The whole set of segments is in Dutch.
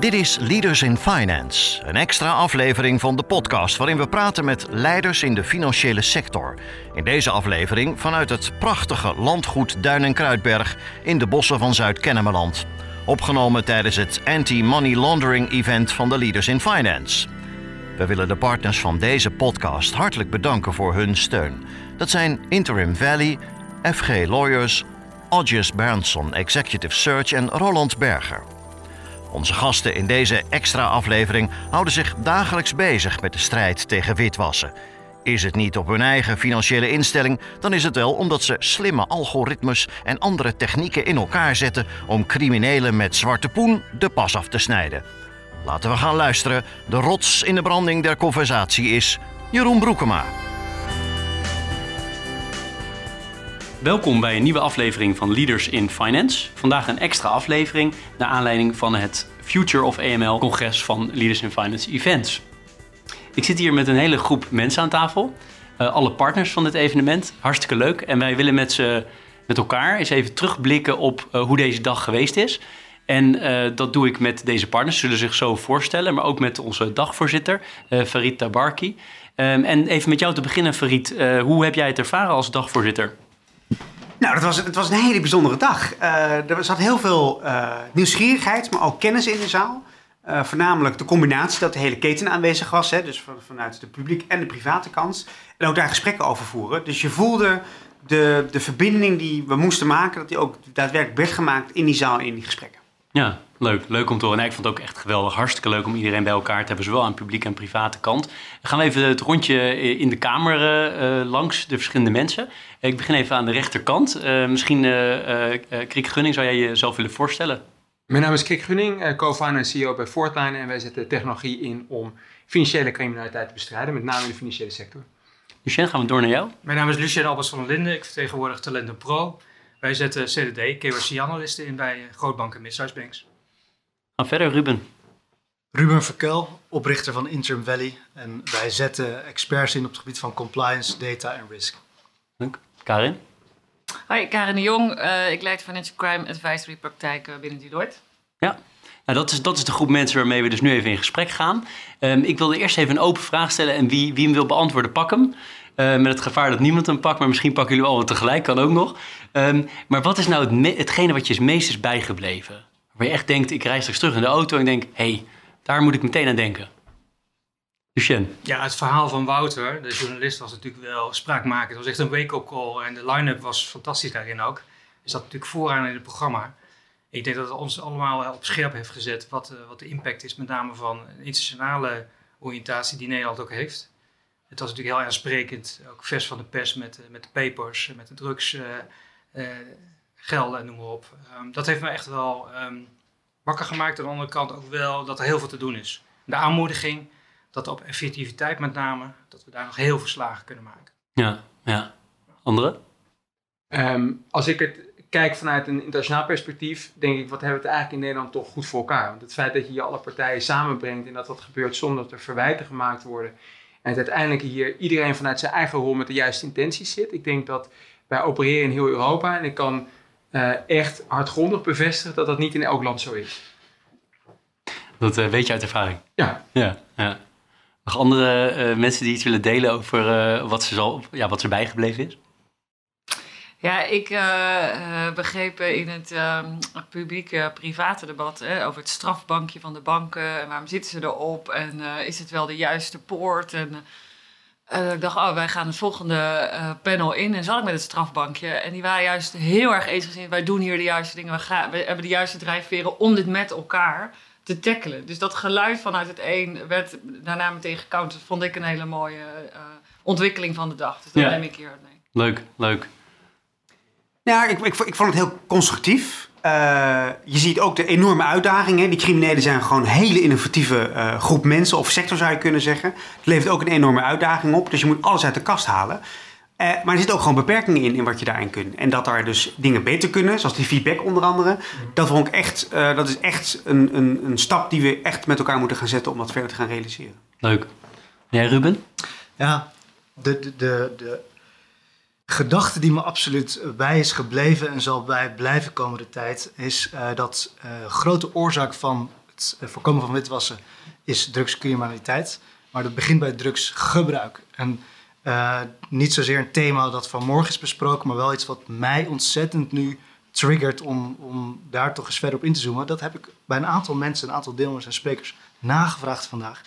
Dit is Leaders in Finance, een extra aflevering van de podcast waarin we praten met leiders in de financiële sector. In deze aflevering vanuit het prachtige landgoed Duin en Kruidberg in de bossen van Zuid-Kennemerland. Opgenomen tijdens het Anti-Money Laundering Event van de Leaders in Finance. We willen de partners van deze podcast hartelijk bedanken voor hun steun. Dat zijn Interim Valley, FG Lawyers, Odges Berndson Executive Search en Roland Berger. Onze gasten in deze extra aflevering houden zich dagelijks bezig met de strijd tegen witwassen. Is het niet op hun eigen financiële instelling, dan is het wel omdat ze slimme algoritmes en andere technieken in elkaar zetten om criminelen met zwarte poen de pas af te snijden. Laten we gaan luisteren. De rots in de branding der conversatie is Jeroen Broekema. Welkom bij een nieuwe aflevering van Leaders in Finance. Vandaag een extra aflevering naar aanleiding van het Future of AML congres van Leaders in Finance Events. Ik zit hier met een hele groep mensen aan tafel, uh, alle partners van dit evenement. Hartstikke leuk. En wij willen met, ze, met elkaar eens even terugblikken op uh, hoe deze dag geweest is. En uh, dat doe ik met deze partners, zullen zich zo voorstellen, maar ook met onze dagvoorzitter, Farid Tabarki. Um, en even met jou te beginnen, Farid. hoe heb jij het ervaren als dagvoorzitter? Nou, het was, het was een hele bijzondere dag. Uh, er zat heel veel uh, nieuwsgierigheid, maar ook kennis in de zaal. Uh, voornamelijk de combinatie dat de hele keten aanwezig was. Hè, dus van, vanuit de publiek en de private kant. En ook daar gesprekken over voeren. Dus je voelde de, de verbinding die we moesten maken, dat die ook daadwerkelijk werd gemaakt in die zaal, in die gesprekken. Ja, leuk. Leuk om te horen. ik vond het ook echt geweldig. Hartstikke leuk om iedereen bij elkaar te hebben, zowel aan publiek en private kant. Dan gaan we even het rondje in de kamer uh, langs de verschillende mensen. Ik begin even aan de rechterkant. Uh, misschien, uh, Krik Gunning, zou jij jezelf willen voorstellen? Mijn naam is Krik Gunning, co-founder en CEO bij Fortline. En wij zetten technologie in om financiële criminaliteit te bestrijden, met name in de financiële sector. Lucien, gaan we door naar jou. Mijn naam is Lucien Albers van der Linden. Ik vertegenwoordig Talenten Pro. Wij zetten CDD, KYC-analisten in bij grootbanken en midsize banks. Gaan verder, Ruben. Ruben Verkel, oprichter van Interim Valley. En wij zetten experts in op het gebied van compliance, data en risk. Dank. Karin? Hoi, Karin de Jong. Uh, ik leid Financial Crime Advisory praktijk binnen Deloitte. Ja, nou, dat, is, dat is de groep mensen waarmee we dus nu even in gesprek gaan. Um, ik wilde eerst even een open vraag stellen en wie, wie hem wil beantwoorden, pak hem. Uh, met het gevaar dat niemand hem pakt, maar misschien pakken jullie allemaal tegelijk, kan ook nog. Um, maar wat is nou het hetgene wat je het meest is bijgebleven? Waar je echt denkt, ik reis straks terug in de auto en denk, hé, hey, daar moet ik meteen aan denken. Lucien. Ja, het verhaal van Wouter, de journalist, was natuurlijk wel spraakmakend. Het was echt een wake-up call en de line-up was fantastisch daarin ook. Is dat natuurlijk vooraan in het programma. Ik denk dat het ons allemaal op scherp heeft gezet wat, uh, wat de impact is, met name van een internationale oriëntatie die Nederland ook heeft. Het was natuurlijk heel aansprekend, ook vers van de pers met, uh, met de papers, met de drugs, uh, gelden, noem maar op. Um, dat heeft me echt wel um, wakker gemaakt. Aan de andere kant ook wel dat er heel veel te doen is. De aanmoediging, dat op effectiviteit met name, dat we daar nog heel veel slagen kunnen maken. Ja, ja. Andere? Um, als ik het kijk vanuit een internationaal perspectief, denk ik, wat hebben we het eigenlijk in Nederland toch goed voor elkaar? Want het feit dat je hier alle partijen samenbrengt en dat dat gebeurt zonder dat er verwijten gemaakt worden. En dat uiteindelijk hier iedereen vanuit zijn eigen rol met de juiste intenties zit. Ik denk dat wij opereren in heel Europa en ik kan uh, echt hardgrondig bevestigen dat dat niet in elk land zo is. Dat uh, weet je uit ervaring? Ja. ja, ja. Nog andere uh, mensen die iets willen delen over wat, ze zal, ja, wat er bijgebleven is? Ja, ik uh, begreep in het uh, publieke-private debat over het strafbankje van de banken. En waarom zitten ze erop? En uh, is het wel de juiste poort? En ik dacht, oh, wij gaan het volgende panel in. En zat ik met het strafbankje. En die waren juist heel erg eensgezind. Wij doen hier de juiste dingen. We, gaan, we hebben de juiste drijfveren om dit met elkaar te tackelen. Dus dat geluid vanuit het een werd daarna meteen gecounterd. Vond ik een hele mooie ontwikkeling van de dag. Dus dat ja. neem ik hier mee. Leuk, leuk. Ja, ik, ik, ik vond het heel constructief. Uh, je ziet ook de enorme uitdagingen. Die criminelen zijn gewoon een hele innovatieve uh, groep mensen of sector zou je kunnen zeggen. Het levert ook een enorme uitdaging op. Dus je moet alles uit de kast halen. Uh, maar er zitten ook gewoon beperkingen in, in wat je daarin kunt. En dat daar dus dingen beter kunnen, zoals die feedback onder andere. Dat, vond ik echt, dat is echt een, een, een stap die we echt met elkaar moeten gaan zetten om dat verder te gaan realiseren. Leuk. Jij Ruben? Ja, de, de, de, de gedachte die me absoluut bij is gebleven en zal bij blijven komende tijd, is uh, dat uh, grote oorzaak van het eh, voorkomen van witwassen is drugscriminaliteit. Maar dat begint bij drugsgebruik. En niet zozeer een thema dat vanmorgen is besproken, maar wel iets wat mij ontzettend nu triggert om, om daar toch eens verder op in te zoomen. Dat heb ik bij een aantal mensen, een aantal deelnemers en sprekers nagevraagd vandaag.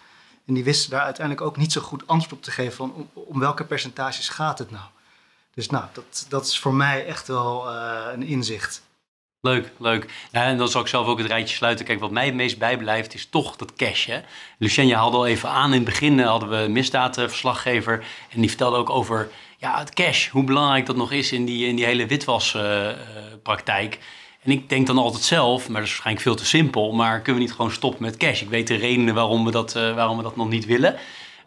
En die wisten daar uiteindelijk ook niet zo goed antwoord op te geven van om, om welke percentages gaat het nou. Dus nou, dat, dat is voor mij echt wel uh, een inzicht. Leuk, leuk. En dan zal ik zelf ook het rijtje sluiten. Kijk, wat mij het meest bijblijft is toch dat cash. Hè? Lucien, je haalde al even aan. In het begin hadden we een misdaadverslaggever. En die vertelde ook over ja, het cash. Hoe belangrijk dat nog is in die, in die hele witwaspraktijk. En ik denk dan altijd zelf, maar dat is waarschijnlijk veel te simpel. Maar kunnen we niet gewoon stoppen met cash? Ik weet de redenen waarom we dat, uh, waarom we dat nog niet willen.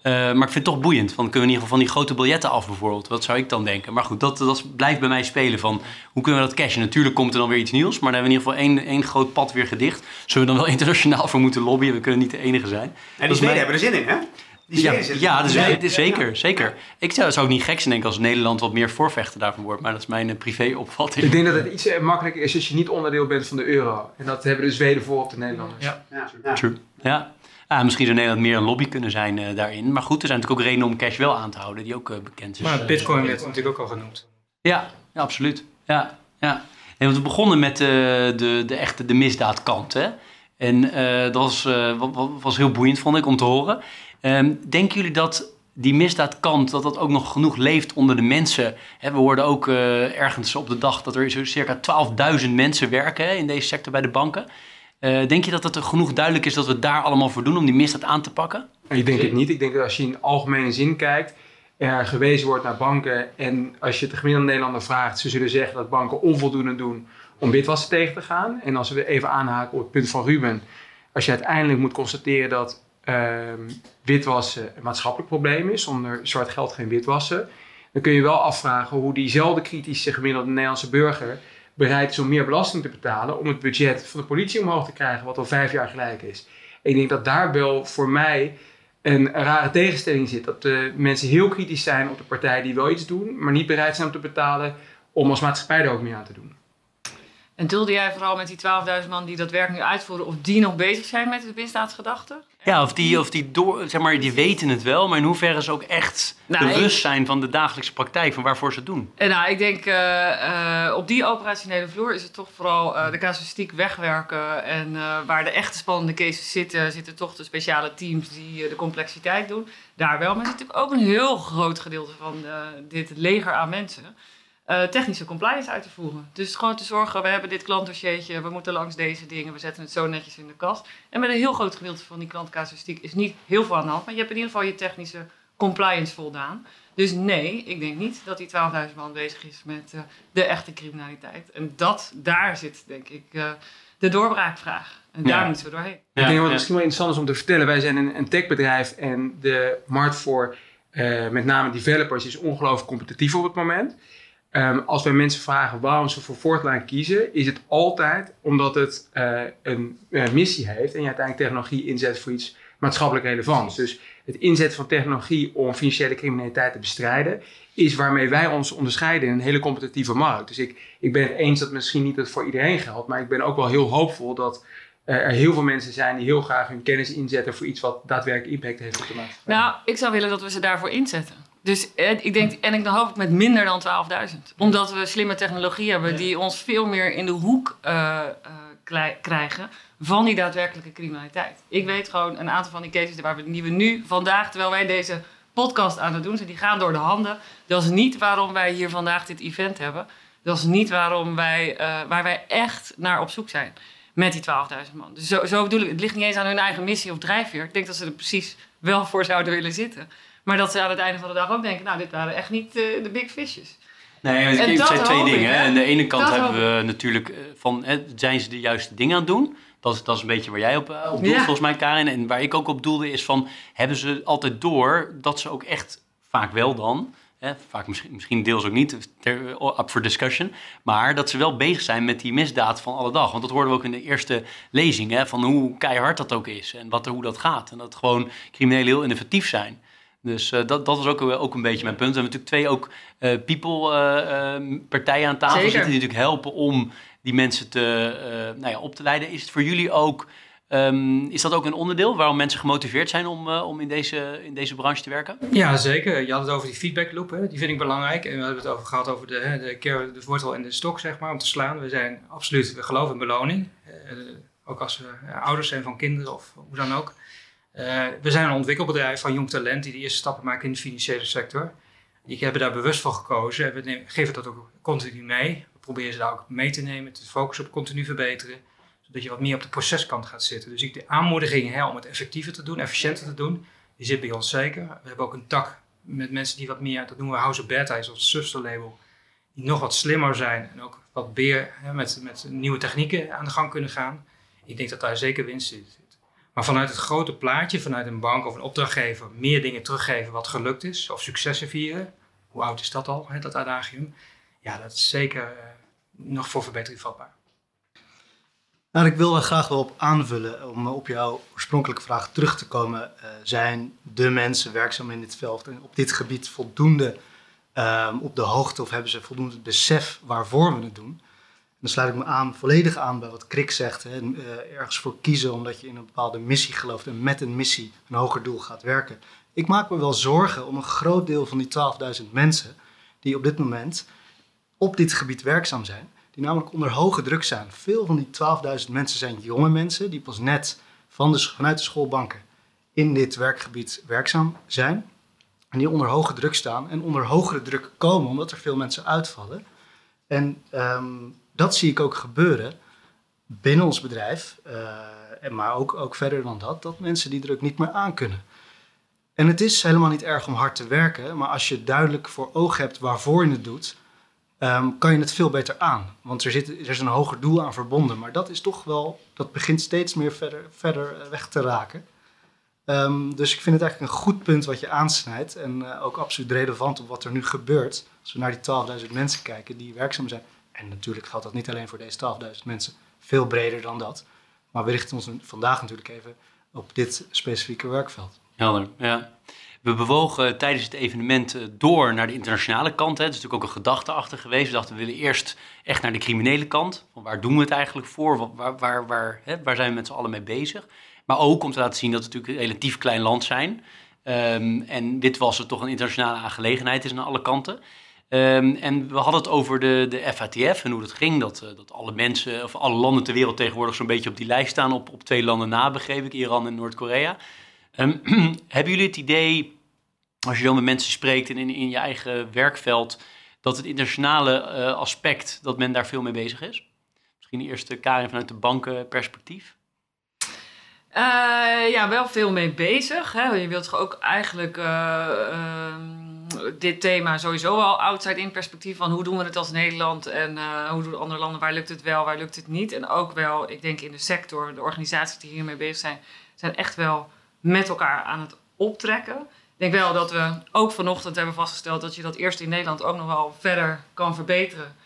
Uh, maar ik vind het toch boeiend. Van, kunnen we in ieder geval van die grote biljetten af bijvoorbeeld? Wat zou ik dan denken? Maar goed, dat, dat blijft bij mij spelen. Van, hoe kunnen we dat cashen? Natuurlijk komt er dan weer iets nieuws. Maar dan hebben we in ieder geval één, één groot pad weer gedicht. Zullen we dan wel internationaal voor moeten lobbyen? We kunnen niet de enige zijn. En die Zweden hebben er zin in, hè? ja, ja, dus ja, zeker, zeker. Ik zou, zou ook niet gek zijn denken als Nederland wat meer voorvechter daarvan wordt. Maar dat is mijn uh, privé-opvatting. Ik denk dat het iets uh, makkelijker is als je niet onderdeel bent van de euro. En dat hebben de Zweden voor op de Nederlanders. Ja, ja. True. Ja. Ah, misschien zou Nederland meer een lobby kunnen zijn uh, daarin. Maar goed, er zijn natuurlijk ook redenen om cash wel aan te houden, die ook uh, bekend is. Maar bitcoin werd natuurlijk ook al genoemd. Ja, ja absoluut. Ja, ja. En we begonnen met uh, de, de echte de misdaadkant. Hè? En dat was, was heel boeiend, vond ik, om te horen. Um, denken jullie dat die misdaadkant, dat dat ook nog genoeg leeft onder de mensen? Hè, we hoorden ook ergens op de dag dat er zo circa 12.000 mensen werken in deze sector bij de banken. Uh, denk je dat het er genoeg duidelijk is dat we daar allemaal voor doen om die misdaad aan te pakken? Ik denk het niet. Ik denk dat als je in algemene zin kijkt, er gewezen wordt naar banken. En als je het de gemiddelde Nederlander vraagt, ze zullen zeggen dat banken onvoldoende doen om witwassen tegen te gaan. En als we even aanhaken op het punt van Ruben, als je uiteindelijk moet constateren dat uh, witwassen een maatschappelijk probleem is, zonder zwart geld geen witwassen, dan kun je wel afvragen hoe diezelfde kritische gemiddelde Nederlandse burger bereid is om meer belasting te betalen om het budget van de politie omhoog te krijgen, wat al vijf jaar gelijk is. ik denk dat daar wel voor mij een, rare tegenstelling zit. Dat de mensen heel kritisch zijn op de partijen die wel iets doen, maar niet bereid zijn om te betalen om als maatschappij er ook meer aan te doen. En doelde jij vooral met die 12.000 man die dat werk nu uitvoeren, of die nog bezig zijn met de misdaadsgedachte? Ja, of die, of die, door, zeg maar, die weten het wel, maar in hoeverre ze ook echt nou, bewust zijn van de dagelijkse praktijk, van waarvoor ze het doen? En nou, ik denk uh, uh, op die operationele vloer is het toch vooral uh, de casuïstiek wegwerken. En waar de echte spannende cases zitten, zitten toch de speciale teams die de complexiteit doen. Daar wel, maar er is natuurlijk ook een heel groot gedeelte van dit leger aan mensen uh, technische compliance uit te voeren. Dus gewoon te zorgen, we hebben dit klantdossiertje, we moeten langs deze dingen, we zetten het zo netjes in de kast. En met een heel groot gedeelte van die klantcasuïstiek is niet heel veel aan de hand, maar je hebt in ieder geval je technische compliance voldaan. Dus nee, ik denk niet dat die 12.000 man bezig is met uh, de echte criminaliteit. En dat, daar zit denk ik uh, de doorbraakvraag. En daar ja. moeten we doorheen. Ja, ik denk wat ja. misschien wel interessant is om te vertellen. Wij zijn een, een techbedrijf en de markt voor met name developers is ongelooflijk competitief op het moment. Um, als wij mensen vragen waarom ze voor Fortline kiezen, is het altijd omdat het uh, een uh, missie heeft en je uiteindelijk technologie inzet voor iets maatschappelijk relevants. Dus het inzetten van technologie om financiële criminaliteit te bestrijden, is waarmee wij ons onderscheiden in een hele competitieve markt. Dus ik, ik ben het eens dat misschien niet dat voor iedereen geldt, maar ik ben ook wel heel hoopvol dat er heel veel mensen zijn die heel graag hun kennis inzetten voor iets wat daadwerkelijk impact heeft op de maatschappij. Nou, ik zou willen dat we ze daarvoor inzetten. Dus ik denk, en ik dan hoop ik met minder dan 12.000. Omdat we slimme technologie hebben die ons veel meer in de hoek uh, uh, krijgen van die daadwerkelijke criminaliteit. Ik weet gewoon een aantal van die cases waar we, die we nu vandaag, terwijl wij deze podcast aan het doen zijn, die gaan door de handen. Dat is niet waarom wij hier vandaag dit event hebben. Dat is niet waarom wij, uh, waar wij echt naar op zoek zijn met die 12.000 man. Dus zo, zo bedoel ik, het ligt niet eens aan hun eigen missie of drijfveer. Ik denk dat ze er precies wel voor zouden willen zitten. Maar dat ze aan het einde van de dag ook denken, nou, dit waren echt niet uh, de big fishes. Nee, het zijn twee dingen. Ik, Aan de ene kant dat hebben we natuurlijk eh, van, hè, zijn ze de juiste dingen aan het doen? Dat is, dat is een beetje waar jij op, op doelt, ja. volgens mij, Karin. En waar ik ook op doelde is van, hebben ze altijd door dat ze ook echt, vaak wel dan, hè, vaak misschien, misschien deels ook niet, ter, up for discussion, maar dat ze wel bezig zijn met die misdaad van alle dag. Want dat hoorden we ook in de eerste lezing, hè, van hoe keihard dat ook is en wat, hoe dat gaat. En dat gewoon criminelen heel innovatief zijn. Dus uh, dat, dat was ook, ook een beetje mijn punt. We hebben natuurlijk twee ook uh, people-partijen uh, aan tafel Zeker. zitten die natuurlijk helpen om die mensen te, nou ja, op te leiden. Is het voor jullie ook Ehm, is dat ook een onderdeel waarom mensen gemotiveerd zijn om, uh, om in, deze, in deze branche te werken? Ja, zeker. Je had het over die feedback loop, hè. die vind ik belangrijk. En we hebben het over gehad over de, hè, de, keer, de wortel en de stok, zeg maar, om te slaan. We zijn absoluut, we geloven in beloning. Uh, ook als we ouders zijn van kinderen of hoe dan ook. Uh, we zijn een ontwikkelbedrijf van jong talent die de eerste stappen maken in de financiële sector. Die hebben daar bewust voor gekozen en we geven dat ook continu mee. We proberen ze daar ook mee te nemen, te focussen op continu verbeteren dat je wat meer op de proceskant gaat zitten. Dus ik, de aanmoediging hè, om het effectiever te doen, efficiënter te doen, die zit bij ons zeker. We hebben ook een tak met mensen die wat meer, dat noemen we House of Beta, is ons zusterlabel, die nog wat slimmer zijn en ook wat meer hè, met, met nieuwe technieken aan de gang kunnen gaan. Ik denk dat daar zeker winst in zit. Maar vanuit het grote plaatje, vanuit een bank of een opdrachtgever, meer dingen teruggeven wat gelukt is, of successen vieren. Hoe oud is dat al, hè, dat adagium? Ja, dat is zeker uh, nog voor verbetering vatbaar. Nou, ik wil er graag wel op aanvullen om op jouw oorspronkelijke vraag terug te komen. Uh, zijn de mensen werkzaam in dit veld en op dit gebied voldoende um, op de hoogte of hebben ze voldoende besef waarvoor we het doen? Dan sluit ik me aan, volledig aan bij wat Krik zegt. Hè, uh, ergens voor kiezen omdat je in een bepaalde missie gelooft en met een missie een hoger doel gaat werken. Ik maak me wel zorgen om een groot deel van die 12.000 mensen die op dit moment op dit gebied werkzaam zijn die namelijk onder hoge druk staan. Veel van die 12.000 mensen zijn jonge mensen die pas net van de, vanuit de schoolbanken in dit werkgebied werkzaam zijn. En die onder hoge druk staan en onder hogere druk komen omdat er veel mensen uitvallen. En um, dat zie ik ook gebeuren binnen ons bedrijf, uh, maar ook, ook verder dan dat, dat mensen die druk niet meer aankunnen. En het is helemaal niet erg om hard te werken, maar als je duidelijk voor oog hebt waarvoor je het doet, um, kan je het veel beter aan. Want er, zit, er is een hoger doel aan verbonden. Maar dat is toch wel, dat begint steeds meer verder, verder eh, weg te raken. Um, dus ik vind het eigenlijk een goed punt wat je aansnijdt. En uh, ook absoluut relevant op wat er nu gebeurt. Als we naar die 12.000 mensen kijken die werkzaam zijn. En natuurlijk geldt dat niet alleen voor deze 12.000 mensen. Veel breder dan dat. Maar we richten ons vandaag natuurlijk even op dit specifieke werkveld. Helder, ja. We bewogen tijdens het evenement eh, door naar de internationale kant. Het is natuurlijk ook een gedachte achter geweest. We dachten, we willen eerst echt naar de criminele kant. Van waar doen we het eigenlijk voor? Waar, waar, hè, waar zijn we met z'n allen mee bezig? Maar ook om te laten zien dat we natuurlijk een relatief klein land zijn. Um, en dit was het toch een internationale aangelegenheid is aan alle kanten. Um, en we hadden het over de, de FATF en hoe dat ging. Dat, uh, dat alle mensen, of alle landen ter wereld tegenwoordig zo'n beetje op die lijst staan. Op, op twee landen na, begreep ik, Iran en Noord-Korea. Um, hebben jullie het idee, als je dan met mensen spreekt en in, in je eigen werkveld, dat het internationale uh, aspect, dat men daar veel mee bezig is? Misschien eerst Karin vanuit de bankenperspectief. Uh, ja, wel veel mee bezig. Hè. Je wilt ook eigenlijk uh, dit thema sowieso al outside in perspectief van hoe doen we het als Nederland en uh, hoe doen andere landen, waar lukt het wel, waar lukt het niet. En ook wel, ik denk in de sector, de organisaties die hiermee bezig zijn, zijn echt wel met elkaar aan het optrekken. Ik denk wel dat we ook vanochtend hebben vastgesteld dat je dat eerst in Nederland ook nog wel verder kan verbeteren.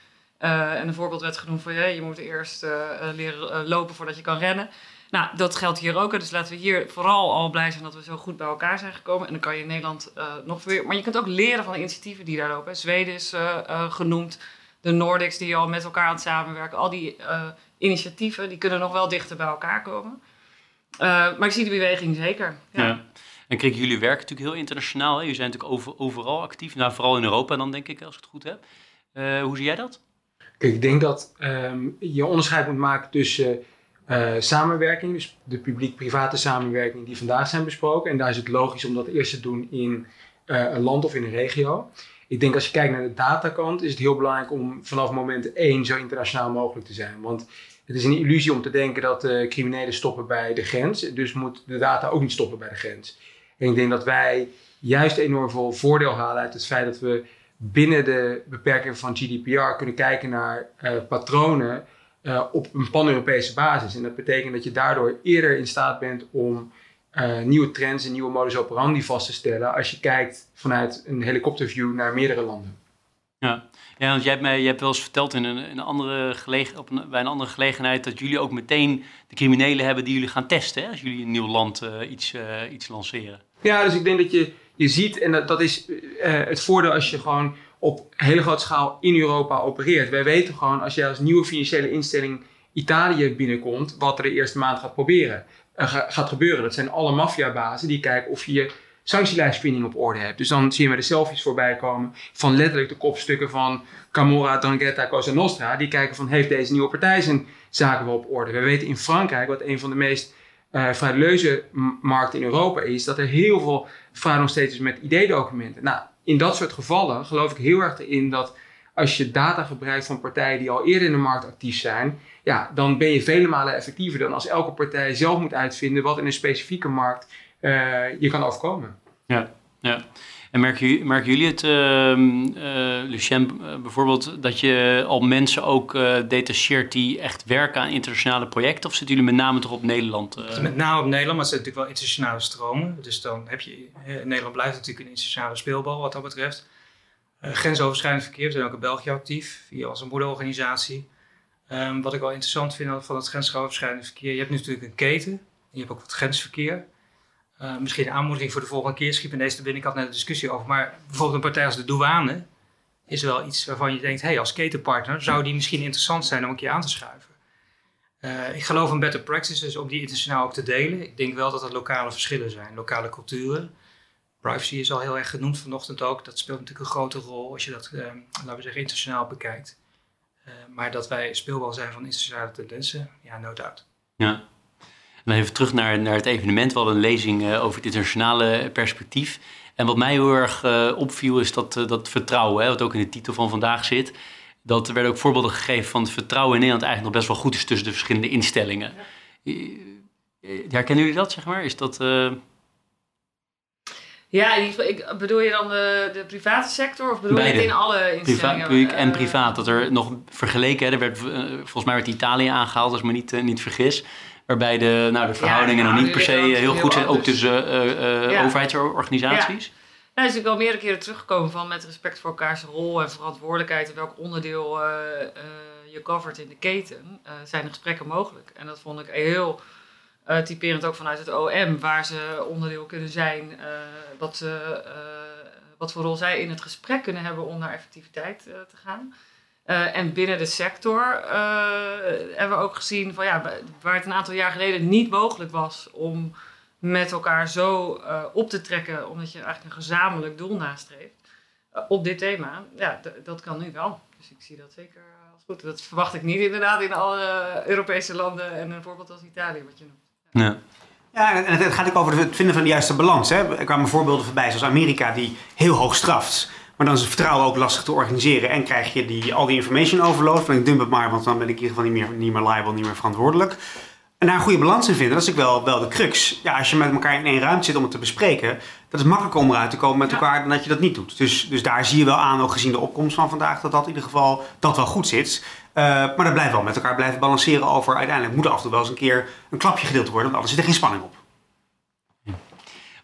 Uh, en een voorbeeld werd genoemd van je moet eerst uh, leren lopen voordat je kan rennen. Nou, dat geldt hier ook. Dus laten we hier vooral al blij zijn dat we zo goed bij elkaar zijn gekomen. En dan kan je in Nederland nog weer. Maar je kunt ook leren van de initiatieven die daar lopen. Zweden is genoemd, de Nordics die al met elkaar aan het samenwerken. Al die initiatieven die kunnen nog wel dichter bij elkaar komen. Uh, maar ik zie de beweging zeker. Ja. ja. En kijk, jullie werken natuurlijk heel internationaal. Hè? Jullie zijn natuurlijk over, overal actief. Nou, vooral in Europa dan, denk ik, als ik het goed heb. Uh, hoe zie jij dat? Kijk, ik denk dat um, je onderscheid moet maken tussen uh, samenwerking, dus de publiek-private samenwerking die vandaag zijn besproken. En daar is het logisch om dat eerst te doen in een land of in een regio. Ik denk als je kijkt naar de datakant, is het heel belangrijk om vanaf moment één zo internationaal mogelijk te zijn. Want het is een illusie om te denken dat uh, criminelen stoppen bij de grens. Dus moet de data ook niet stoppen bij de grens. En ik denk dat wij juist enorm veel voordeel halen uit het feit dat we binnen de beperkingen van GDPR kunnen kijken naar patronen uh, op een pan-Europese basis. En dat betekent dat je daardoor eerder in staat bent om uh, nieuwe trends en nieuwe modus operandi vast te stellen als je kijkt vanuit een helikopterview naar meerdere landen. Ja, ja, want jij hebt, mij, jij hebt wel eens verteld in een, een andere gelegen, op een, bij een andere gelegenheid dat jullie ook meteen de criminelen hebben die jullie gaan testen hè, als jullie in een nieuw land uh, iets, iets lanceren. Ja, dus ik denk dat je, je ziet, en dat, dat is het voordeel als je gewoon op hele grote schaal in Europa opereert. Wij weten gewoon, als jij als nieuwe financiële instelling Italië binnenkomt, wat er de eerste maand gaat proberen. Uh, gaat gebeuren. Dat zijn alle maffiabazen die kijken of je je sanctielijstvinding op orde hebt. Dus dan zien we de selfies voorbij komen van letterlijk de kopstukken van Camorra, Drangheta, Cosa Nostra. Die kijken van heeft deze nieuwe partij zijn zaken wel op orde. We weten in Frankrijk, wat een van de meest uh, markten in Europa is, dat er heel veel fraude nog steeds is met ID-documenten. Nou, in dat soort gevallen geloof ik heel erg in dat als je data gebruikt van partijen die al eerder in de markt actief zijn, ja, dan ben je vele malen effectiever dan als elke partij zelf moet uitvinden wat in een specifieke markt uh, je kan overkomen. Ja, ja. En merken, jullie het, uh, uh, Lucien, bijvoorbeeld, dat je al mensen ook uh, detacheert die echt werken aan internationale projecten? Of zitten jullie met name toch op Nederland? Met name op Nederland, maar het zijn natuurlijk wel internationale stromen. Dus dan heb je, Nederland blijft natuurlijk een internationale speelbal wat dat betreft. grensoverschrijdend verkeer, we zijn ook in België actief, via onze moederorganisatie. Um, wat ik wel interessant vind van het grensoverschrijdend verkeer, je hebt natuurlijk een keten, je hebt ook wat grensverkeer. Uh, misschien een aanmoediging voor de volgende keer. Schiep in deze binnen, ik had net een discussie over. Maar bijvoorbeeld een partij als de douane is wel iets waarvan je denkt: hey, als ketenpartner zou die misschien interessant zijn om een keer aan te schuiven. Uh, ik geloof in better practices om die internationaal ook te delen. Ik denk wel dat er lokale verschillen zijn, lokale culturen. Privacy is al heel erg genoemd vanochtend ook. Dat speelt natuurlijk een grote rol als je dat, uh, laten we zeggen, internationaal bekijkt. maar dat wij speelbal zijn van internationale tendensen, ja, no doubt. Ja, dan even terug naar, naar het evenement. We hadden een lezing uh, over het internationale perspectief. En wat mij heel erg uh, opviel is dat, uh, dat vertrouwen, hè, wat ook in de titel van vandaag zit. Dat er werden ook voorbeelden gegeven van het vertrouwen in Nederland eigenlijk nog best wel goed is tussen de verschillende instellingen. Herkennen jullie dat, zeg maar? Is dat... Ja, ik, bedoel je dan de, de private sector of bedoel je het in alle instellingen? Priva, en privaat. Dat er nog vergeleken, hè, er werd, volgens mij werd Italië aangehaald, als ik me niet, niet vergis. Waarbij de, nou, de verhoudingen nog niet per se heel goed zijn, ook tussen uh, uh, overheidsorganisaties. Ja, is natuurlijk al meerdere keren teruggekomen van met respect voor elkaars rol en verantwoordelijkheid en welk onderdeel uh, je covert in de keten, zijn de gesprekken mogelijk. En dat vond ik heel typerend ook vanuit het OM, waar ze onderdeel kunnen zijn, wat, wat voor rol zij in het gesprek kunnen hebben om naar effectiviteit te gaan. Uh, en binnen de sector uh, hebben we ook gezien van ja, waar het een aantal jaar geleden niet mogelijk was om met elkaar zo uh, op te trekken, omdat je eigenlijk een gezamenlijk doel nastreeft op dit thema. Ja, dat kan nu wel. Dus ik zie dat zeker als goed. Dat verwacht ik niet inderdaad in alle Europese landen en een voorbeeld als Italië, wat je noemt. Ja. Ja, en het gaat ook over het vinden van de juiste balans. Hè. Er kwamen voorbeelden voorbij, zoals Amerika, die heel hoog straft. Maar dan is het vertrouwen ook lastig te organiseren. En krijg je die, al die information overload. Van ik dump het maar, want dan ben ik in ieder geval niet meer, niet meer liable, niet meer verantwoordelijk. En daar een goede balans in vinden, dat is ook wel, wel de crux. Ja, als je met elkaar in één ruimte zit om het te bespreken, dat is makkelijker om eruit te komen met elkaar dan dat je dat niet doet. Dus, dus daar zie je wel aan, ook gezien de opkomst van vandaag, dat dat in ieder geval dat wel goed zit. Uh, maar dat blijft wel met elkaar blijven balanceren over uiteindelijk moet er af en toe wel eens een keer een klapje gedeeld worden, want anders zit er geen spanning op.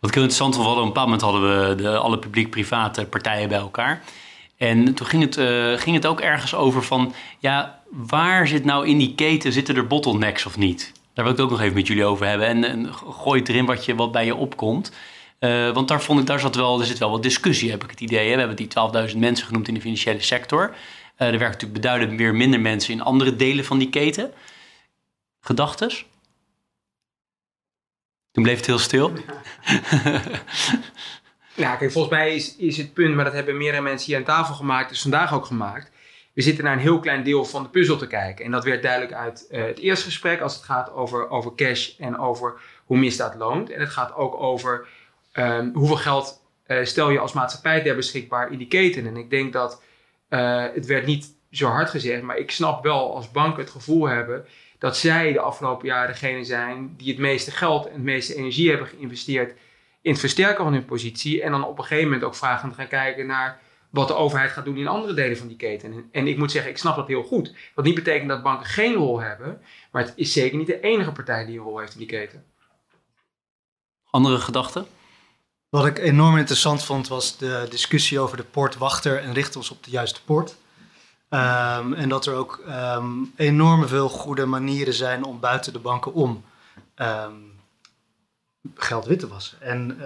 Wat ik heel interessant vond, op een bepaald moment hadden we de, alle publiek-private partijen bij elkaar. En toen ging het, uh, ging het ook ergens over van, ja, waar zit nou in die keten, zitten er bottlenecks of niet? Daar wil ik het ook nog even met jullie over hebben. En, gooi het erin wat, je, wat bij je opkomt. Uh, want daar, vond ik, daar zat wel, er zit wel wat discussie, heb ik het idee. Hè? We hebben die 12.000 mensen genoemd in de financiële sector. Uh, er werken natuurlijk beduidend weer minder mensen in andere delen van die keten. Gedachtes? Toen bleef het heel stil. ja, kijk, volgens mij is, is het punt, maar dat hebben meerdere mensen hier aan tafel gemaakt, is vandaag ook gemaakt. We zitten naar een heel klein deel van de puzzel te kijken. En dat werd duidelijk uit uh, het eerste gesprek als het gaat over, over cash en over hoe misdaad loont. En het gaat ook over um, hoeveel geld uh, stel je als maatschappij ter beschikbaar in die keten. En ik denk dat uh, het werd niet zo hard gezegd, maar ik snap wel als banken het gevoel hebben dat zij de afgelopen jaren degene zijn die het meeste geld en het meeste energie hebben geïnvesteerd in het versterken van hun positie. En dan op een gegeven moment ook vragen te gaan kijken naar wat de overheid gaat doen in andere delen van die keten. En ik moet zeggen, ik snap dat heel goed. Wat niet betekent dat banken geen rol hebben, maar het is zeker niet de enige partij die een rol heeft in die keten. Andere gedachten? Wat ik enorm interessant vond was de discussie over de poortwachter en richten ons op de juiste poort. Um, en dat er ook um, enorm veel goede manieren zijn om buiten de banken om um, geld wit te wassen. En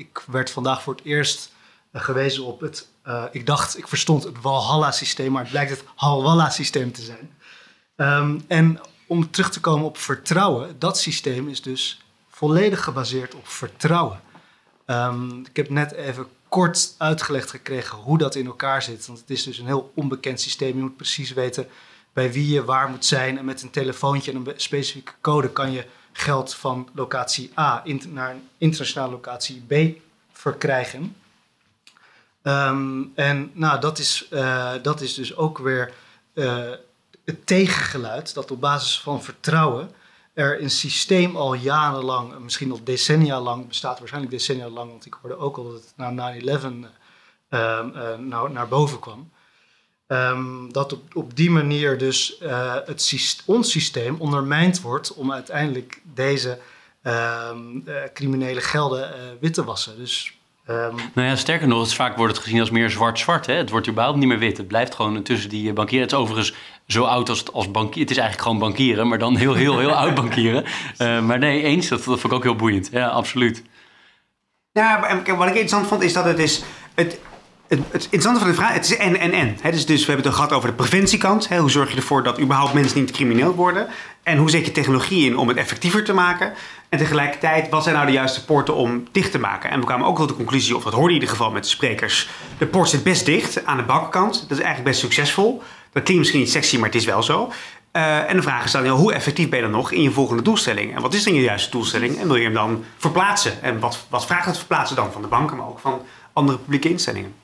ik werd vandaag voor het eerst uh, gewezen op het, uh, ik dacht, ik verstond het Walhalla-systeem, maar het blijkt het Halwalla-systeem te zijn. Ehm, en om terug te komen op vertrouwen, dat systeem is dus volledig gebaseerd op vertrouwen. Ehm, ik heb net even kort uitgelegd gekregen hoe dat in elkaar zit. Want het is dus een heel onbekend systeem. Je moet precies weten bij wie je waar moet zijn. En met een telefoontje en een specifieke code kan je geld van locatie A naar een internationale locatie B verkrijgen. Ehm, en nou, dat is, uh, dat is dus ook weer uh, het tegengeluid dat op basis van vertrouwen er een systeem al jarenlang, misschien al decennia lang, bestaat waarschijnlijk decennia lang, want ik hoorde ook al dat het na 9-11 uh, nou, naar boven kwam. Um, dat op, op die manier dus uh, het, ons systeem ondermijnd wordt om uiteindelijk deze uh, criminele gelden wit te wassen. Dus, um, nou ja, sterker nog, het, vaak wordt het gezien als meer zwart-zwart. Het wordt überhaupt niet meer wit. Het blijft gewoon tussen die bankieren. Het overigens zo oud als, bankier. Het is eigenlijk gewoon bankieren, maar dan heel, heel, heel oud bankieren. maar nee, eens, dat, dat vond ik ook heel boeiend. Ja, absoluut. Ja, wat ik interessant vond is dat het is... Het, het, het interessante van de vraag, het is en en en. dus, dus we hebben het gehad over de preventiekant. He, hoe zorg je ervoor dat überhaupt mensen niet crimineel worden? En hoe zet je technologie in om het effectiever te maken? En tegelijkertijd, wat zijn nou de juiste poorten om dicht te maken? En we kwamen ook tot de conclusie, of dat hoorde in ieder geval met de sprekers... de poort zit best dicht aan de bakkant. Dat is eigenlijk best succesvol. Dat klinkt misschien niet sexy, maar het is wel zo. Uh, en de vraag is dan, hoe effectief ben je dan nog in je volgende doelstelling? En wat is dan je juiste doelstelling? En wil je hem dan verplaatsen? En wat, wat vraagt het verplaatsen dan van de banken, maar ook van andere publieke instellingen?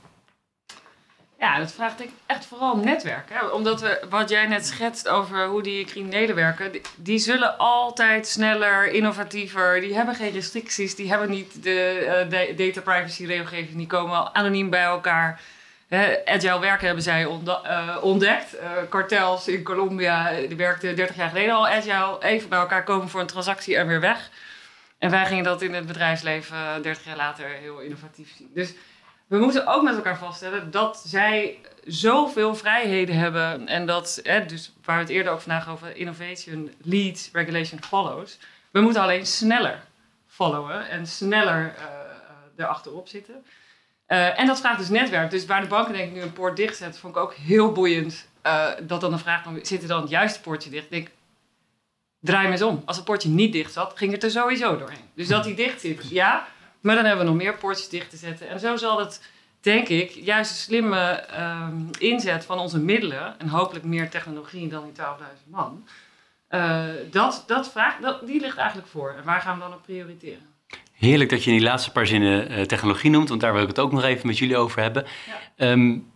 Ja, dat vraagt ik echt vooral om netwerk. Hè? Omdat we, wat jij net schetst over hoe die criminelen werken, die, zullen altijd sneller, innovatiever, die hebben geen restricties, die hebben niet de, uh, data privacy regelgeving, die komen anoniem bij elkaar. Agile werken hebben zij uh, ontdekt. Uh, kartels in Colombia, die werkten 30 jaar geleden al agile, even bij elkaar komen voor een transactie en weer weg. En wij gingen dat in het bedrijfsleven 30 jaar later heel innovatief zien. Dus we moeten ook met elkaar vaststellen dat zij zoveel vrijheden hebben. En dat, dus waar we het eerder ook vandaag over innovation leads, regulation follows. We moeten alleen sneller followen en sneller uh, erachterop zitten. Uh, en dat vraagt dus netwerk. Dus waar de banken denk ik nu een poort dicht zetten, vond ik ook heel boeiend. Uh, dat dan de vraag kwam, zit er dan het juiste poortje dicht? Ik denk, draai me eens om. Als het poortje niet dicht zat, ging het er sowieso doorheen. Dus dat die dicht zit, ja. Maar dan hebben we nog meer poortjes dicht te zetten. En zo zal het, denk ik, juist een slimme um, inzet van onze middelen... en hopelijk meer technologie dan die 12.000 man... Uh, dat, dat vraag, dat, die ligt eigenlijk voor. En waar gaan we dan op prioriteren? Heerlijk dat je in die laatste paar zinnen uh, technologie noemt, want daar wil ik het ook nog even met jullie over hebben. Ja. Um,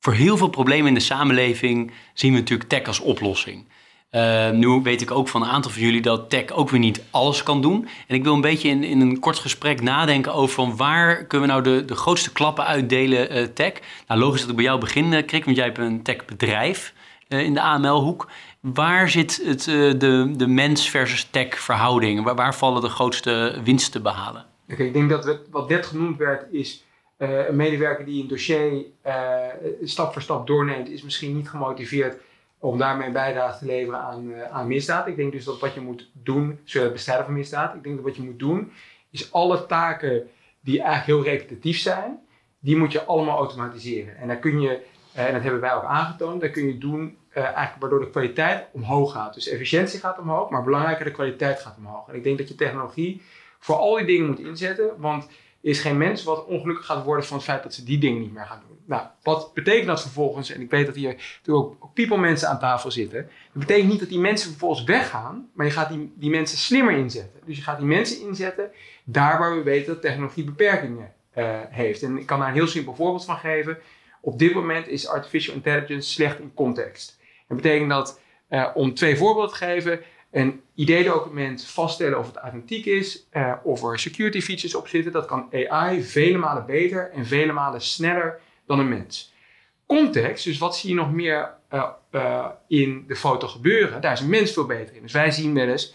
voor heel veel problemen in de samenleving zien we natuurlijk tech als oplossing. Uh, nu weet ik ook van een aantal van jullie dat tech ook weer niet alles kan doen. En ik wil een beetje in, in een kort gesprek nadenken over van waar kunnen we nou de, de grootste klappen uitdelen uh, tech. Nou, logisch dat ik bij jou begin, uh, Krik, want jij hebt een techbedrijf in de AML-hoek. Waar zit het, de, de mens versus tech verhouding? Waar, vallen de grootste winsten te behalen? Ik denk dat wat net genoemd werd is een medewerker die een dossier stap voor stap doorneemt, is misschien niet gemotiveerd om daarmee een bijdrage te leveren aan, aan misdaad. Ik denk dus dat wat je moet doen, zowel het bestrijden van misdaad, ik denk dat wat je moet doen, is alle taken die eigenlijk heel repetitief zijn, die moet je allemaal automatiseren. En daar kun je, en dat hebben wij ook aangetoond, daar kun je doen uh, eigenlijk waardoor de kwaliteit omhoog gaat. Dus efficiëntie gaat omhoog, maar belangrijker, de kwaliteit gaat omhoog. En ik denk dat je technologie voor al die dingen moet inzetten, want er is geen mens wat ongelukkig gaat worden van het feit dat ze die dingen niet meer gaan doen. Nou, wat betekent dat vervolgens? En ik weet dat hier ook, ook people mensen aan tafel zitten. Dat betekent niet dat die mensen vervolgens weggaan, maar je gaat die, die mensen slimmer inzetten. Dus je gaat die mensen inzetten daar waar we weten dat technologie beperkingen uh, heeft. En ik kan daar een heel simpel voorbeeld van geven. Op dit moment is artificial intelligence slecht in context. Dat betekent dat, uh, om twee voorbeelden te geven, een ID-document vaststellen of het authentiek is, uh, of er security features op zitten, dat kan AI vele malen beter en vele malen sneller dan een mens. Context, dus wat zie je nog meer uh, in de foto gebeuren, daar is een mens veel beter in. Dus wij zien wel eens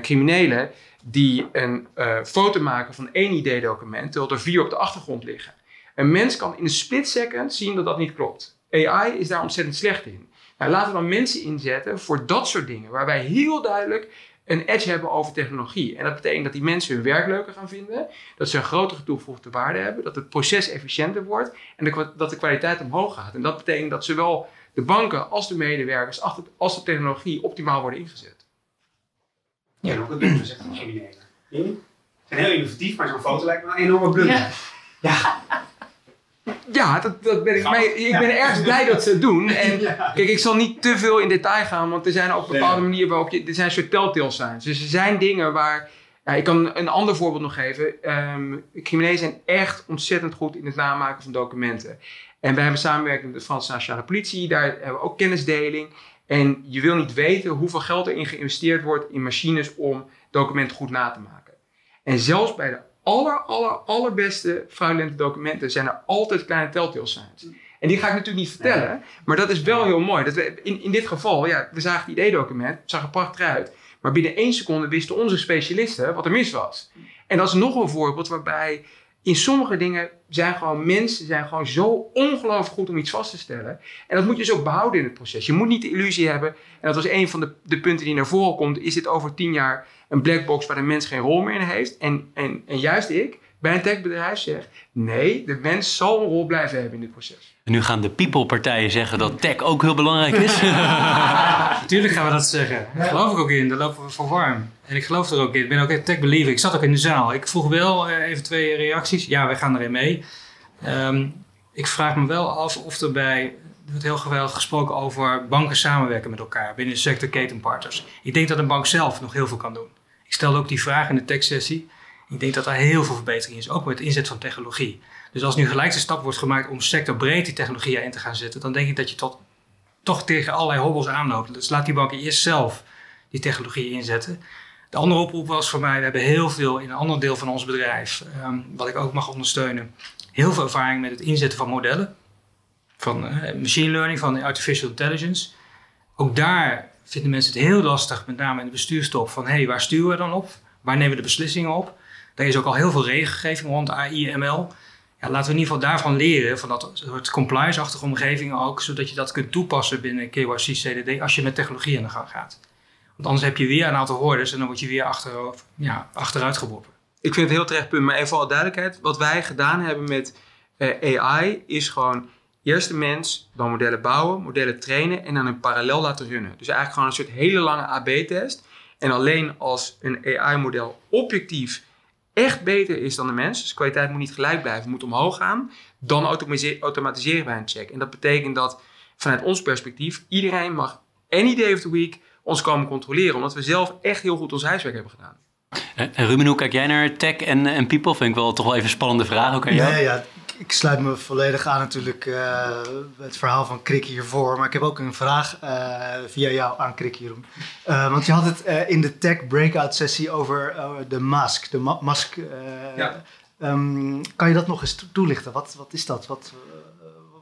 criminelen die een foto maken van één ID-document, terwijl er vier op de achtergrond liggen. Een mens kan in een split second zien dat dat niet klopt. AI is daar ontzettend slecht in. Nou, laten we dan mensen inzetten voor dat soort dingen, waar wij heel duidelijk een edge hebben over technologie. En dat betekent dat die mensen hun werk leuker gaan vinden, dat ze een grotere toegevoegde waarde hebben, dat het proces efficiënter wordt en dat de kwaliteit omhoog gaat. En dat betekent dat zowel de banken als de medewerkers, als de, als de technologie optimaal worden ingezet. Ja, nog een blunder, zegt een criminelen. Ze zijn heel innovatief, maar zo'n foto lijkt me een enorme blunder. Ja. Ja. Ja, dat, dat ben ik, mee, ik ben erg blij dat ze het doen. En kijk, ik zal niet te veel in detail gaan, want er zijn ook bepaalde manieren waarop je. Er zijn soort telltale signs. Dus er zijn dingen waar. Ja, ik kan een ander voorbeeld nog geven. Ehm criminelen zijn echt ontzettend goed in het namaken van documenten. En wij hebben samenwerking met de Franse Nationale Politie. Daar hebben we ook kennisdeling. En je wil niet weten hoeveel geld erin geïnvesteerd wordt in machines om documenten goed na te maken. En zelfs bij de aller, aller, allerbeste fraudulente documenten zijn er altijd kleine telltale signs. En die ga ik natuurlijk niet vertellen, maar dat is wel heel mooi. Dat we, in, in dit geval, ja, we zagen het ID-document, het zag er prachtig uit. Maar binnen één seconde wisten onze specialisten wat er mis was. En dat is nog een voorbeeld waarbij in sommige dingen zijn gewoon mensen zijn gewoon zo ongelooflijk goed om iets vast te stellen. En dat moet je dus ook behouden in het proces. Je moet niet de illusie hebben, en dat was een van de, de punten die naar voren komt, is dit over tien jaar een black box waar de mens geen rol meer in heeft. En, en, en juist ik, bij een techbedrijf zeg, nee, de mens zal een rol blijven hebben in dit proces. En nu gaan de people-partijen zeggen dat tech ook heel belangrijk is. Natuurlijk gaan we dat zeggen. Daar geloof ik ook in. Daar lopen we voor warm. En ik geloof er ook in. Ik ben ook een tech believer. Ik zat ook in de zaal. Ik vroeg wel eh, even twee reacties. Ja, wij gaan erin mee. Ehm, ik vraag me wel af of er bij... Er wordt heel geweldig gesproken over banken samenwerken met elkaar binnen sector ketenpartners. Ik denk dat een bank zelf nog heel veel kan doen. Ik stelde ook die vraag in de tech-sessie. Ik denk dat daar heel veel verbetering is, ook met het inzet van technologie. Dus als nu gelijk de stap wordt gemaakt om sectorbreed die technologie in te gaan zetten, dan denk ik dat je tot, toch tegen allerlei hobbels aanloopt. Dus laat die banken eerst zelf die technologie inzetten. De andere oproep was voor mij, we hebben heel veel in een ander deel van ons bedrijf, ehm, wat ik ook mag ondersteunen, heel veel ervaring met het inzetten van modellen. Van eh, machine learning, van artificial intelligence. Ook daar vinden mensen het heel lastig, met name in de bestuurstop, van hé, hey, waar sturen we dan op? Waar nemen we de beslissingen op? Daar is ook al heel veel regelgeving rond AI, ML. Ja, laten we in ieder geval daarvan leren, van dat soort compliance-achtige omgevingen ook, zodat je dat kunt toepassen binnen KYC, CDD, als je met technologie aan de gang gaat. Want anders heb je weer een aantal hordes en dan word je weer achter, ja, achteruit geworpen. Ik vind het heel terecht punt, maar even voor alle duidelijkheid. Wat wij gedaan hebben met eh, AI is gewoon eerst de mens, dan modellen bouwen, modellen trainen en dan in parallel laten runnen. Dus eigenlijk gewoon een soort hele lange AB-test. En alleen als een AI-model objectief echt beter is dan de mens, dus de kwaliteit moet niet gelijk blijven, moet omhoog gaan, dan automatise- automatiseren wij een check. En dat betekent dat vanuit ons perspectief iedereen mag any day of the week ons komen controleren, omdat we zelf echt heel goed ons huiswerk hebben gedaan. En en Ruben, hoe kijk jij naar tech en, en people? Vind ik wel toch wel even een spannende vraag. Ook aan jou. Nee, ja, ik- sluit me volledig aan natuurlijk eh, het verhaal van Krik hiervoor. Maar ik heb ook een vraag eh, via jou aan Krik Jeroen. Eh, want je had het in de tech breakout sessie over de mask. De ma- mask. eh, Ja. ehm, kan je dat nog eens to- toelichten? Wat, wat is dat? Wat,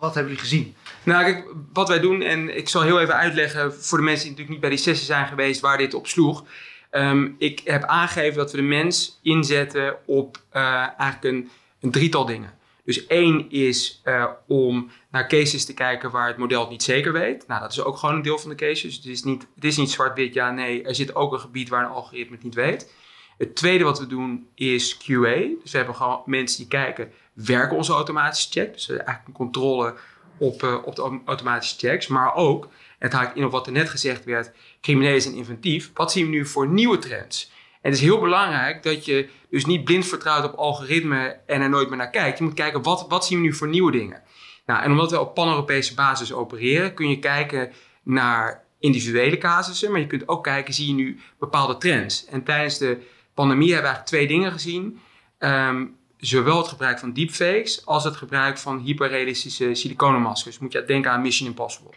wat hebben jullie gezien? Nou, kijk, wat wij doen, en ik zal heel even uitleggen voor de mensen die natuurlijk niet bij die sessie zijn geweest waar dit op sloeg. Ehm, ik heb aangegeven dat we de mens inzetten op eigenlijk een, een drietal dingen. Dus één is eh, om naar cases te kijken waar het model het niet zeker weet. Nou, dat is ook gewoon een deel van de cases. Het is niet, het is niet zwart-wit, ja, nee. Er zit ook een gebied waar een algoritme het niet weet. Het tweede wat we doen is QA. Dus we hebben gewoon mensen die kijken, werken onze automatische check? Dus eigenlijk een controle op, eh, op de autom- automatische checks. Maar ook, en het haakt in op wat er net gezegd werd, criminelen zijn inventief. Wat zien we nu voor nieuwe trends? Het is heel belangrijk dat je dus niet blind vertrouwt op algoritme en er nooit meer naar kijkt. Je moet kijken, wat, wat zien we nu voor nieuwe dingen? Nou, en omdat we op pan-Europese basis opereren, kun je kijken naar individuele casussen. Maar je kunt ook kijken, zie je nu bepaalde trends? En tijdens de pandemie hebben we eigenlijk twee dingen gezien. Ehm, zowel het gebruik van deepfakes als het gebruik van hyperrealistische siliconenmaskers. Moet je denken aan Mission Impossible.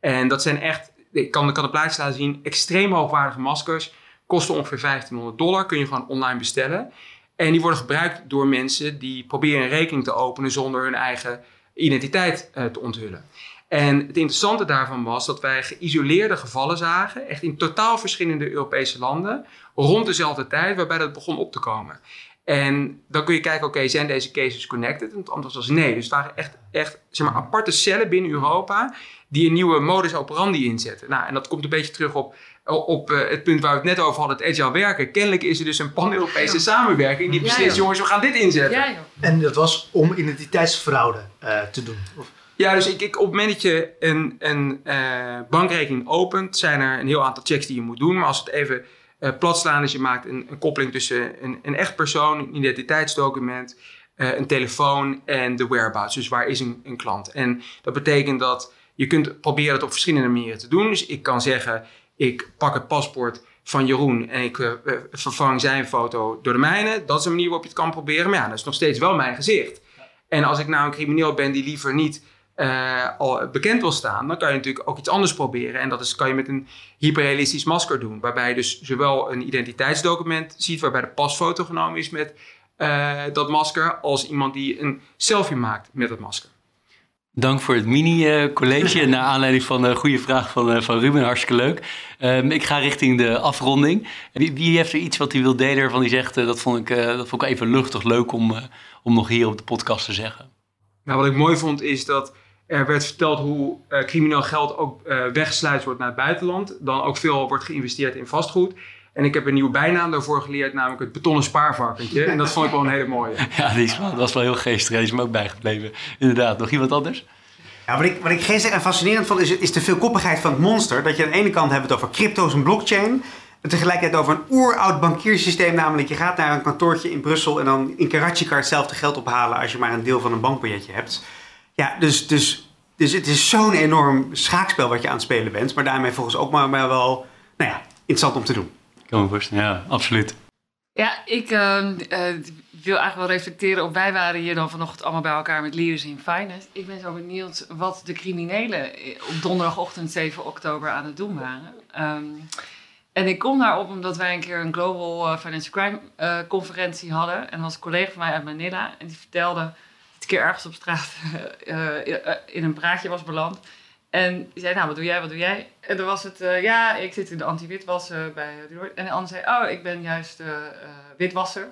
En dat zijn echt, ik kan, kan de plaatjes laten zien, extreem hoogwaardige maskers. Kosten ongeveer 1500 dollar, kun je gewoon online bestellen. En die worden gebruikt door mensen die proberen een rekening te openen zonder hun eigen identiteit eh, te onthullen. En het interessante daarvan was dat wij geïsoleerde gevallen zagen, echt in totaal verschillende Europese landen, rond dezelfde tijd, waarbij dat begon op te komen. En dan kun je kijken, oké, zijn deze cases connected? En het antwoord was nee. Dus het waren echt, echt zeg maar, aparte cellen binnen Europa die een nieuwe modus operandi inzetten. Nou, en dat komt een beetje terug op, op eh, het punt waar we het net over hadden, het agile werken. Kennelijk is er dus een pan-Europese samenwerking die beslist, jongens, we gaan dit inzetten. Ja. En dat was om identiteitsfraude eh, te doen. Of, Ja, dus ik, ik, op het moment dat je een, een uh, bankrekening opent, zijn er een heel aantal checks die je moet doen. Maar als het even uh, plat slaan is, je maakt een, een koppeling tussen een, een, echt persoon, een identiteitsdocument, uh, een telefoon en de whereabouts. Dus waar is een, een klant? En dat betekent dat je kunt proberen het op verschillende manieren te doen. Dus ik kan zeggen, ik pak het paspoort van Jeroen en ik uh, vervang zijn foto door de mijne. Dat is een manier waarop je het kan proberen. Maar ja, dat is nog steeds wel mijn gezicht. En als ik nou een crimineel ben die liever niet uh, al bekend wil staan, dan kan je natuurlijk ook iets anders proberen. En dat is, kan je met een hyperrealistisch masker doen. Waarbij je dus zowel een identiteitsdocument ziet, waarbij de pasfoto genomen is met dat masker, als iemand die een selfie maakt met dat masker. Dank voor het mini-college. naar aanleiding van de goede vraag van, van Ruben. Hartstikke leuk. Um, ik ga richting de afronding. Wie, heeft er iets wat hij wil delen van die zegt... Uh, dat, vond ik, uh, dat vond ik even luchtig leuk om, om nog hier op de podcast te zeggen? Nou, wat ik mooi vond is dat er werd verteld hoe crimineel geld ook weggesluit wordt naar het buitenland. Dan ook veel wordt geïnvesteerd in vastgoed. En ik heb een nieuwe bijnaam daarvoor geleerd, namelijk het betonnen spaarvarkentje. En dat vond ik wel een hele mooie. Ja, die is wel, dat was wel heel geestig. Die is me ook bijgebleven. Inderdaad. Nog iemand anders? Ja, wat ik, wat ik geestig en fascinerend vond, is, is de veelkoppigheid van het monster. Dat je aan de ene kant hebt het over crypto's en blockchain. En tegelijkertijd over een oeroud bankiersysteem. Namelijk, je gaat naar een kantoortje in Brussel en dan in Karachi hetzelfde geld ophalen als je maar een deel van een bankbiljetje hebt. Ja, dus, dus, dus het is zo'n enorm schaakspel wat je aan het spelen bent. Maar daarmee volgens ook maar, maar wel, nou ja, interessant om te doen. Kan me ja, absoluut. Ja, ik uh, uh, wil eigenlijk wel reflecteren op... wij waren hier dan vanochtend allemaal bij elkaar met Leaders in Finance. Ik ben zo benieuwd wat de criminelen op donderdagochtend 7 oktober aan het doen waren. Um, en ik kom daarop omdat wij een keer een Global Financial Crime conferentie hadden. En er was een collega van mij uit Manila en die vertelde... dat ik keer ergens op straat in een praatje was beland... En die zei, nou, wat doe jij, wat doe jij? En dan was het, uh, ja, ik zit in de anti-witwas uh, bij. En de ander zei, oh, ik ben juist uh, witwasser.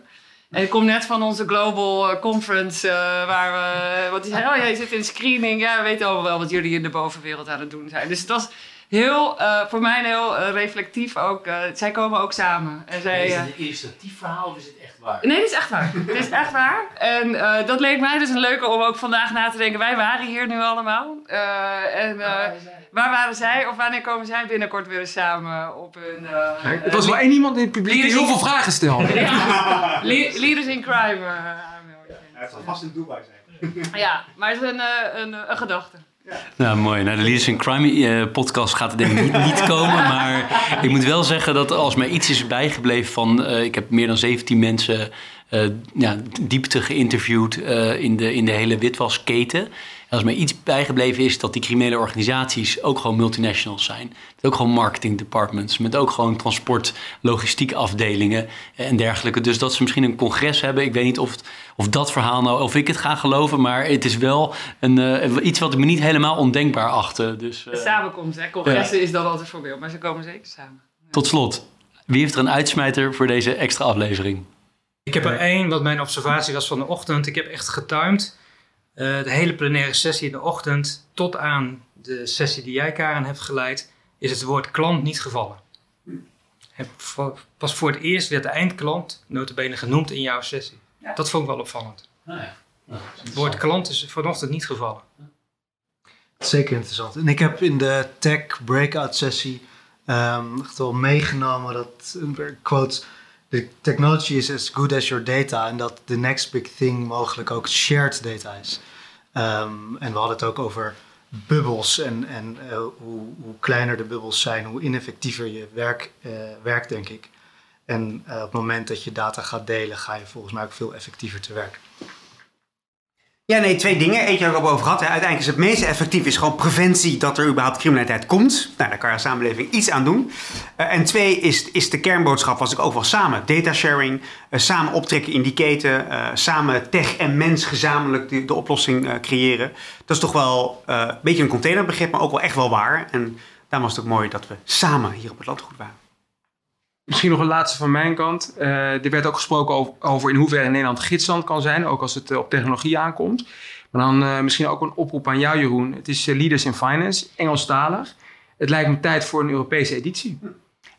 En ik kom net van onze Global Conference, waar we... Want die zei, oh ja, je zit in screening. Ja, we weten allemaal wel wat jullie in de bovenwereld aan het doen zijn. Dus het was heel, voor mij heel reflectief ook. zij komen ook samen. En zij, is het een illustratief verhaal of is het echt waar? Nee, dit is echt waar. dit is echt waar. En uh, dat leek mij dus een leuke om ook vandaag na te denken. Wij waren hier nu allemaal. Uh, en uh, waar waren zij? Of wanneer komen zij binnenkort weer samen op hun... Het was wel één iemand in het publiek die heel veel vragen stelde. ja. Le Leaders in crime. Hij zal vast in Dubai zijn. ja, maar het is een, een, een gedachte. Nou, mooi. Nou, de Leaders in Crime uh, podcast gaat er denk ik niet, niet, komen. Maar ik moet wel zeggen dat als mij iets is bijgebleven van... Uh, ik heb meer dan 17 mensen uh, ja, diepte geïnterviewd in, de, in de hele witwasketen. En als mij iets bijgebleven is dat die criminele organisaties ook gewoon multinationals zijn. Met ook gewoon marketing departments. Met ook gewoon transport, logistiek afdelingen en dergelijke. Dus dat ze misschien een congres hebben. Ik weet niet of, het, of dat verhaal nou, of ik het ga geloven. Maar het is wel een, uh, iets wat ik me niet helemaal ondenkbaar achtte. Dus, uh, Samenkomst, hè? Congressen ja. is dan altijd voorbeeld. Maar ze komen zeker samen. Ja. Tot slot, wie heeft er een uitsmijter voor deze extra aflevering? Ik heb er één, wat mijn observatie was van de ochtend. Ik heb echt getimed. Uh, de hele plenaire sessie in de ochtend tot aan de sessie die jij Karen hebt geleid, is het woord klant niet gevallen. Heb, pas voor het eerst werd de eindklant notabene genoemd in jouw sessie. Ja. Dat vond ik wel opvallend. Nou ja. nou, het woord klant is vanochtend niet gevallen. Zeker interessant. En ik heb in de tech breakout sessie um, echt wel meegenomen dat, quote, the technology is as good as your data. En dat the next big thing mogelijk ook shared data is. Um, en we hadden het ook over bubbels en, en uh, hoe, hoe, kleiner de bubbels zijn, hoe ineffectiever je werk, uh, werkt, denk ik. En uh, op het moment dat je data gaat delen, ga je volgens mij ook veel effectiever te werk. Ja, nee, twee dingen. Eentje heb ik al over gehad. Hè. Uiteindelijk is het meest effectief is gewoon preventie dat er überhaupt criminaliteit komt. Nou, daar kan je als samenleving iets aan doen. Uh, en twee is, is de kernboodschap, was ik ook wel samen. Data sharing, uh, samen optrekken in die keten, uh, samen tech en mens gezamenlijk de, de oplossing creëren. Dat is toch wel een beetje een containerbegrip, maar ook wel echt wel waar. En daarom was het ook mooi dat we samen hier op het landgoed waren. Misschien nog een laatste van mijn kant. Uh, er werd ook gesproken over, in hoeverre Nederland gidsland kan zijn, ook als het uh, op technologie aankomt. Maar dan uh, misschien ook een oproep aan jou, Jeroen. Het is Leaders in Finance, Engelstalig. Het lijkt me tijd voor een Europese editie.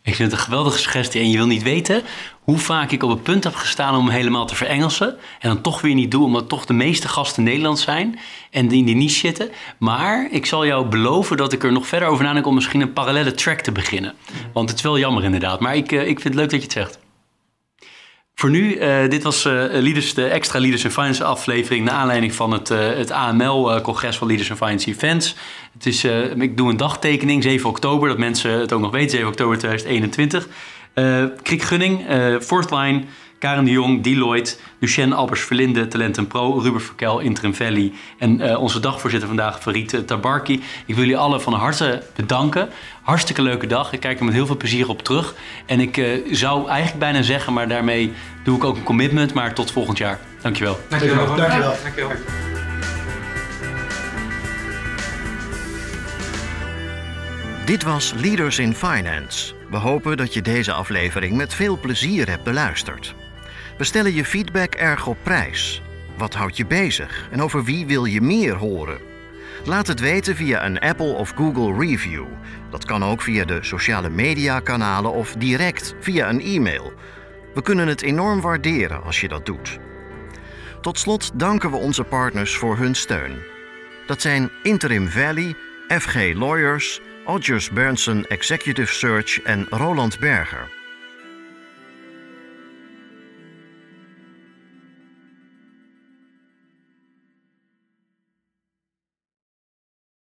Ik vind het een geweldige suggestie. En je wil niet weten hoe vaak ik op het punt heb gestaan om helemaal te verengelsen. En dan toch weer niet doen, omdat toch de meeste gasten Nederlands zijn. En die in die niche zitten. Maar ik zal jou beloven dat ik er nog verder over nadenk om misschien een parallele track te beginnen. Want het is wel jammer inderdaad. Maar ik, eh, ik vind het leuk dat je het zegt. Voor nu, eh, dit was eh, Leaders, de extra Leaders in Finance aflevering... naar aanleiding van het, eh, het AML-congres van Leaders in Finance Events. Het is, ik doe een dagtekening, 7 oktober, dat mensen het ook nog weten, 7 oktober 2021. Eh Krik Gunning, eh Fourthline, Karen de Jong, Deloitte, Lucien Albers Verlinde, Talenten Pro, Ruben Verkel, Interim Valley en eh, onze dagvoorzitter vandaag, Farid Tabarki. Ik wil jullie allen van harte bedanken. Hartstikke leuke dag. Ik kijk er met heel veel plezier op terug. En ik eh, zou eigenlijk bijna zeggen, maar daarmee doe ik ook een commitment, maar tot volgend jaar. Dankjewel. Dankjewel. Dankjewel. Dankjewel. Dit was Leaders in Finance. We hopen dat je deze aflevering met veel plezier hebt beluisterd. We stellen je feedback erg op prijs. Wat houdt je bezig en over wie wil je meer horen? Laat het weten via een Apple of Google review. Dat kan ook via de sociale media kanalen of direct via een e-mail. We kunnen het enorm waarderen als je dat doet. Tot slot danken we onze partners voor hun steun. Dat zijn Interim Valley, FG Lawyers, Odgers Berndsen Executive Search en Roland Berger.